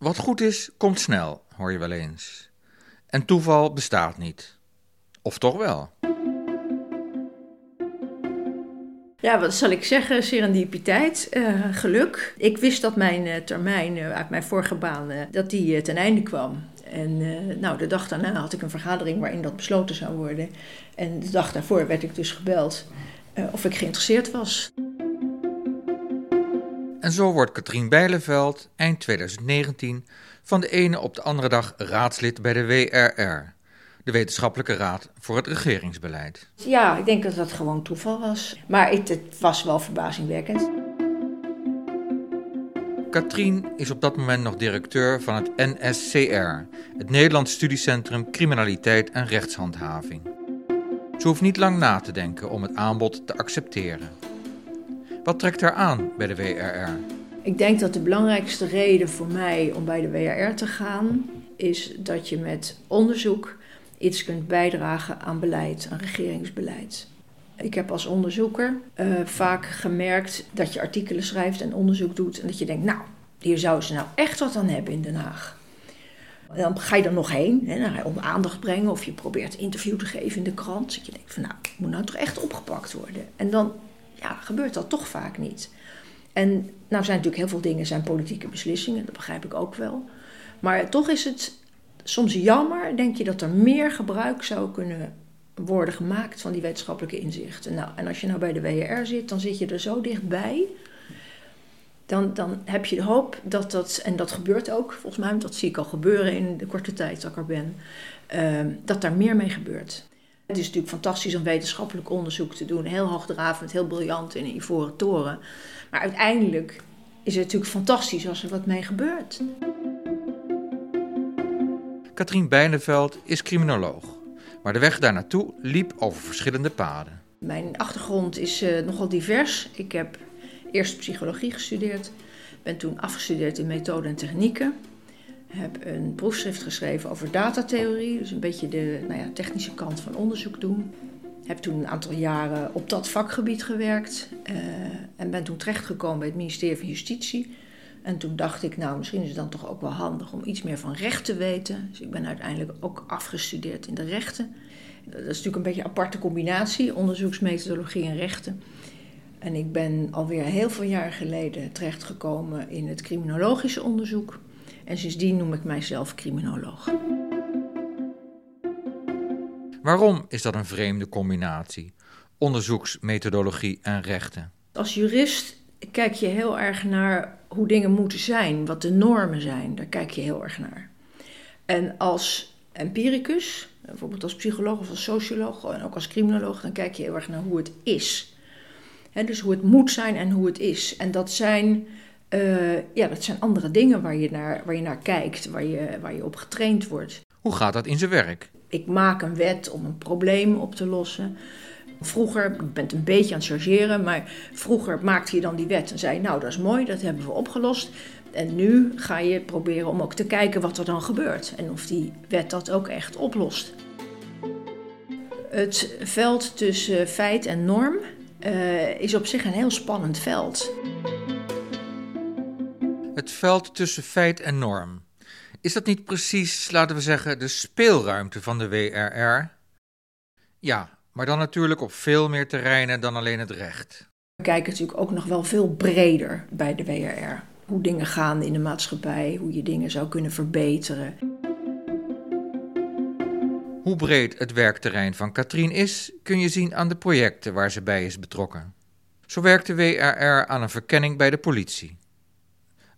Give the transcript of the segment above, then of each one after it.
Wat goed is, komt snel, hoor je wel eens. En toeval bestaat niet. Of toch wel? Ja, wat zal ik zeggen? Serendipiteit, uh, geluk. Ik wist dat mijn uh, termijn uh, uit mijn vorige baan dat die ten einde kwam. En nou, de dag daarna had ik een vergadering waarin dat besloten zou worden. En de dag daarvoor werd ik dus gebeld of ik geïnteresseerd was. En zo wordt Katrien Bijleveld eind 2019 van de ene op de andere dag raadslid bij de WRR, de Wetenschappelijke Raad voor het Regeringsbeleid. Ja, ik denk dat dat gewoon toeval was. Maar het, het was wel verbazingwekkend. Katrien is op dat moment nog directeur van het NSCR, het Nederlands Studiecentrum Criminaliteit en Rechtshandhaving. Ze hoeft niet lang na te denken om het aanbod te accepteren. Wat trekt haar aan bij de WRR? Ik denk dat de belangrijkste reden voor mij om bij de WRR te gaan is dat je met onderzoek iets kunt bijdragen aan beleid, aan regeringsbeleid. Ik heb als onderzoeker uh, vaak gemerkt dat je artikelen schrijft en onderzoek doet en dat je denkt, nou, hier zouden ze nou echt wat aan hebben in Den Haag. En dan ga je er nog heen, hè, om aandacht brengen of je probeert interview te geven in de krant. Dat je denkt van nou, moet nou toch echt opgepakt worden. En dan ja, gebeurt dat toch vaak niet. En nou zijn natuurlijk heel veel dingen zijn politieke beslissingen, dat begrijp ik ook wel. Maar toch is het soms jammer, denk je, dat er meer gebruik zou kunnen worden gemaakt van die wetenschappelijke inzichten. Nou, en als je nou bij de WR zit, dan zit je er zo dichtbij. Dan, dan heb je de hoop dat dat, en dat gebeurt ook volgens mij, dat zie ik al gebeuren in de korte tijd dat ik er ben, uh, dat daar meer mee gebeurt. Het is natuurlijk fantastisch om wetenschappelijk onderzoek te doen. Heel hoogdravend, heel briljant in een ivoren toren. Maar uiteindelijk is het natuurlijk fantastisch als er wat mee gebeurt. Katrien Bijneveld is criminoloog. Maar de weg daar naartoe liep over verschillende paden. Mijn achtergrond is uh, nogal divers. Ik heb eerst psychologie gestudeerd. Ben toen afgestudeerd in methode en technieken heb een proefschrift geschreven over datatheorie, dus een beetje de nou ja, technische kant van onderzoek doen. Heb toen een aantal jaren op dat vakgebied gewerkt uh, en ben toen terechtgekomen bij het ministerie van Justitie. En toen dacht ik, nou, misschien is het dan toch ook wel handig om iets meer van recht te weten. Dus ik ben uiteindelijk ook afgestudeerd in de rechten. Dat is natuurlijk een beetje een aparte combinatie, onderzoeksmethodologie en rechten. En ik ben alweer heel veel jaar geleden terechtgekomen in het criminologische onderzoek. En sindsdien noem ik mijzelf criminoloog. Waarom is dat een vreemde combinatie? Onderzoeksmethodologie en rechten. Als jurist kijk je heel erg naar hoe dingen moeten zijn, wat de normen zijn. Daar kijk je heel erg naar. En als empiricus, bijvoorbeeld als psycholoog of als socioloog en ook als criminoloog, dan kijk je heel erg naar hoe het is. dus hoe het moet zijn en hoe het is. En dat zijn uh, ja, dat zijn andere dingen waar je naar, waar je naar kijkt, waar je, waar je op getraind wordt. Hoe gaat dat in zijn werk? Ik maak een wet om een probleem op te lossen. Vroeger, ik ben het een beetje aan het chargeren, maar vroeger maakte je dan die wet en zei: Nou, dat is mooi, dat hebben we opgelost. En nu ga je proberen om ook te kijken wat er dan gebeurt en of die wet dat ook echt oplost. Het veld tussen feit en norm uh, is op zich een heel spannend veld het veld tussen feit en norm. Is dat niet precies, laten we zeggen, de speelruimte van de WRR? Ja, maar dan natuurlijk op veel meer terreinen dan alleen het recht. We kijken natuurlijk ook nog wel veel breder bij de WRR. Hoe dingen gaan in de maatschappij, hoe je dingen zou kunnen verbeteren. Hoe breed het werkterrein van Katrien is, kun je zien aan de projecten waar ze bij is betrokken. Zo werkt de WRR aan een verkenning bij de politie.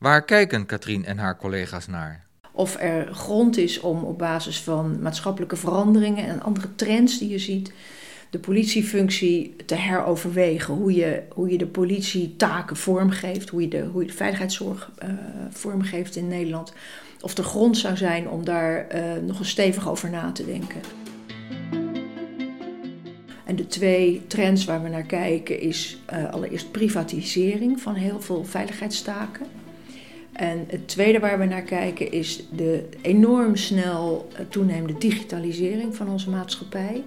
Waar kijken Katrien en haar collega's naar? Of er grond is om op basis van maatschappelijke veranderingen en andere trends die je ziet, de politiefunctie te heroverwegen. Hoe je, hoe je de politietaken vormgeeft, hoe je de, hoe je de veiligheidszorg uh, vormgeeft in Nederland. Of er grond zou zijn om daar uh, nog eens stevig over na te denken. En de twee trends waar we naar kijken is uh, allereerst privatisering van heel veel veiligheidstaken. En het tweede waar we naar kijken is de enorm snel toenemende digitalisering van onze maatschappij.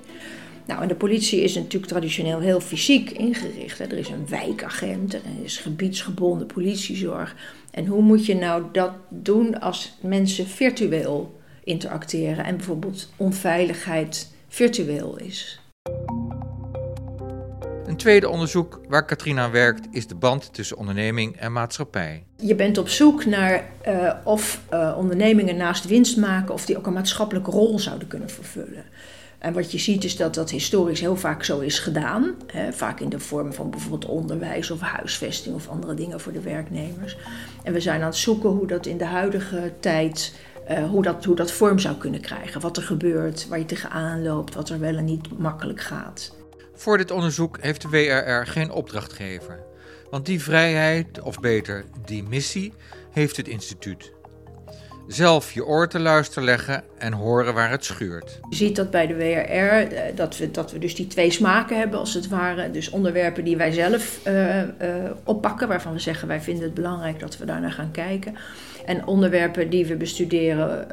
Nou, en de politie is natuurlijk traditioneel heel fysiek ingericht. Hè. Er is een wijkagent, er is gebiedsgebonden politiezorg. En hoe moet je nou dat doen als mensen virtueel interacteren en bijvoorbeeld onveiligheid virtueel is? Tweede onderzoek waar Katrien aan werkt is de band tussen onderneming en maatschappij. Je bent op zoek naar uh, of uh, ondernemingen naast winst maken, of die ook een maatschappelijke rol zouden kunnen vervullen. En wat je ziet is dat dat historisch heel vaak zo is gedaan. Hè, vaak in de vorm van bijvoorbeeld onderwijs of huisvesting of andere dingen voor de werknemers. En we zijn aan het zoeken hoe dat in de huidige tijd, uh, hoe, dat, hoe dat vorm zou kunnen krijgen. Wat er gebeurt, waar je tegenaan loopt, wat er wel en niet makkelijk gaat. Voor dit onderzoek heeft de WRR geen opdrachtgever. Want die vrijheid, of beter die missie, heeft het instituut. Zelf je oor te luisteren leggen en horen waar het schuurt. Je ziet dat bij de WRR, eh, dat we, dat we dus die twee smaken hebben als het ware. Dus onderwerpen die wij zelf uh, uh, oppakken, waarvan we zeggen wij vinden het belangrijk dat we daar naar gaan kijken. En onderwerpen die we bestuderen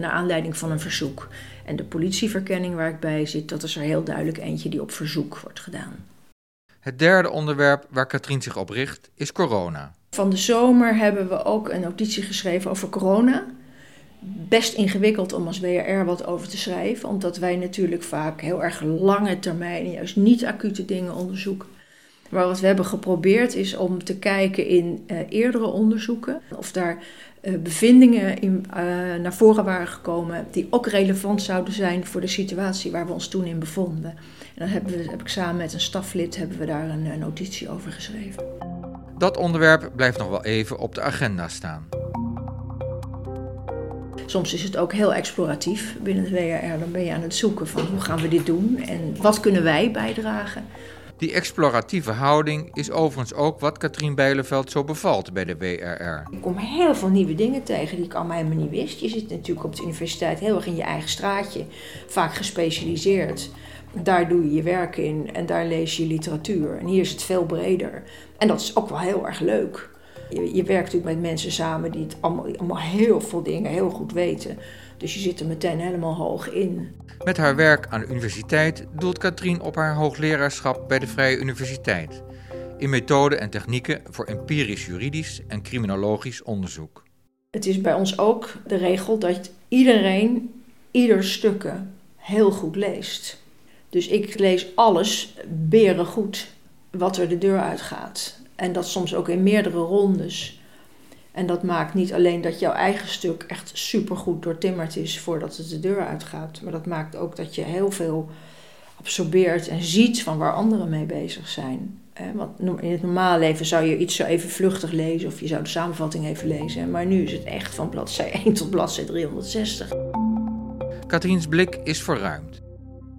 naar aanleiding van een verzoek. En de politieverkenning waar ik bij zit, dat is er heel duidelijk eentje die op verzoek wordt gedaan. Het derde onderwerp waar Katrien zich op richt is corona. Van de zomer hebben we ook een notitie geschreven over corona. Best ingewikkeld om als WRR wat over te schrijven, omdat wij natuurlijk vaak heel erg lange termijn, juist niet acute dingen onderzoeken. Maar wat we hebben geprobeerd is om te kijken in uh, eerdere onderzoeken of daar uh, bevindingen in, uh, naar voren waren gekomen die ook relevant zouden zijn voor de situatie waar we ons toen in bevonden. En dan hebben we, heb ik samen met een staflid hebben we daar een notitie over geschreven. Dat onderwerp blijft nog wel even op de agenda staan. Soms is het ook heel exploratief binnen de WRR. Dan ben je aan het zoeken van hoe gaan we dit doen en wat kunnen wij bijdragen. Die exploratieve houding is overigens ook wat Katrien Bijleveld zo bevalt bij de WRR. Ik kom heel veel nieuwe dingen tegen die ik allemaal helemaal niet wist. Je zit natuurlijk op de universiteit heel erg in je eigen straatje, vaak gespecialiseerd. Daar doe je je werk in en daar lees je literatuur. En hier is het veel breder. En dat is ook wel heel erg leuk. Je, je werkt natuurlijk met mensen samen die het allemaal, allemaal heel veel dingen heel goed weten. Dus je zit er meteen helemaal hoog in. Met haar werk aan de universiteit doelt Katrien op haar hoogleraarschap bij de Vrije Universiteit. In methoden en technieken voor empirisch juridisch en criminologisch onderzoek. Het is bij ons ook de regel dat iedereen ieder stukken heel goed leest. Dus ik lees alles beren goed wat er de deur uitgaat. En dat soms ook in meerdere rondes. En dat maakt niet alleen dat jouw eigen stuk echt supergoed doortimmerd is voordat het de deur uitgaat. Maar dat maakt ook dat je heel veel absorbeert en ziet van waar anderen mee bezig zijn. Want in het normale leven zou je iets zo even vluchtig lezen of je zou de samenvatting even lezen. Maar nu is het echt van bladzij 1 tot bladzij 360. Katriens blik is verruimd.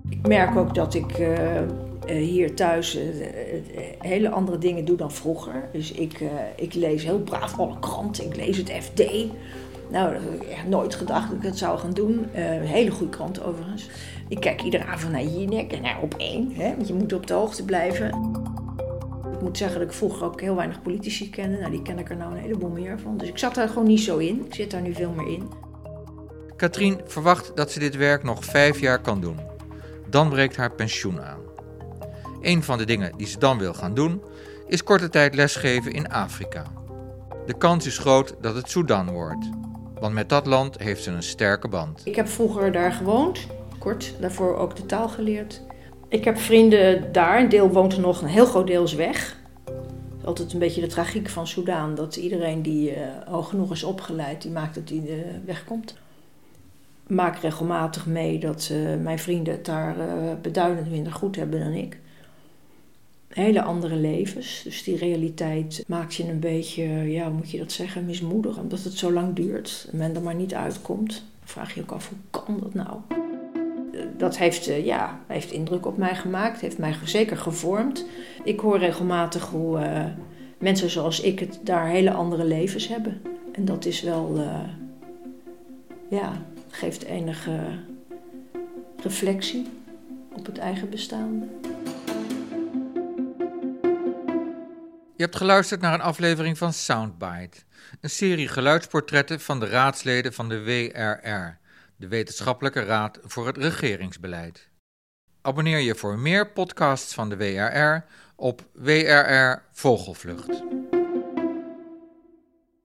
Ik merk ook dat ik uh, hier thuis uh, hele andere dingen doe dan vroeger. Dus ik, ik lees heel braaf alle kranten. Ik lees het FD. Nou, dat heb ik nooit gedacht dat ik dat zou gaan doen. hele goede krant overigens. Ik kijk iedere avond naar Jinek en naar Op 1. Hè, want je moet op de hoogte blijven. Ik moet zeggen dat ik vroeger ook heel weinig politici kende. Nou, die ken ik er nou een heleboel meer van. Dus ik zat daar gewoon niet zo in. Ik zit daar nu veel meer in. Katrien verwacht dat ze dit werk nog vijf jaar kan doen. Dan breekt haar pensioen aan. Een van de dingen die ze dan wil gaan doen, is korte tijd lesgeven in Afrika. De kans is groot dat het Sudan wordt, want met dat land heeft ze een sterke band. Ik heb vroeger daar gewoond, kort, daarvoor ook de taal geleerd. Ik heb vrienden daar, een deel woont er nog, een heel groot deel is weg. Is altijd een beetje de tragiek van Soudaan, dat iedereen die uh, hoog genoeg is opgeleid, die maakt dat hij uh, wegkomt maak regelmatig mee dat uh, mijn vrienden het daar beduidend minder goed hebben dan ik. Hele andere levens. Dus die realiteit maakt je een beetje, ja, moet je dat zeggen, mismoedig. Omdat het zo lang duurt en men er maar niet uitkomt. Dan vraag je ook af, hoe kan dat nou? Dat heeft, uh, ja, heeft indruk op mij gemaakt, heeft mij zeker gevormd. Ik hoor regelmatig hoe mensen zoals ik het daar hele andere levens hebben. En dat is wel, ja, geeft enige reflectie op het eigen bestaande. Je hebt geluisterd naar een aflevering van Soundbite, een serie geluidsportretten van de raadsleden van de WRR, de Wetenschappelijke Raad voor het Regeringsbeleid. Abonneer je voor meer podcasts van de WRR op WRR Vogelvlucht.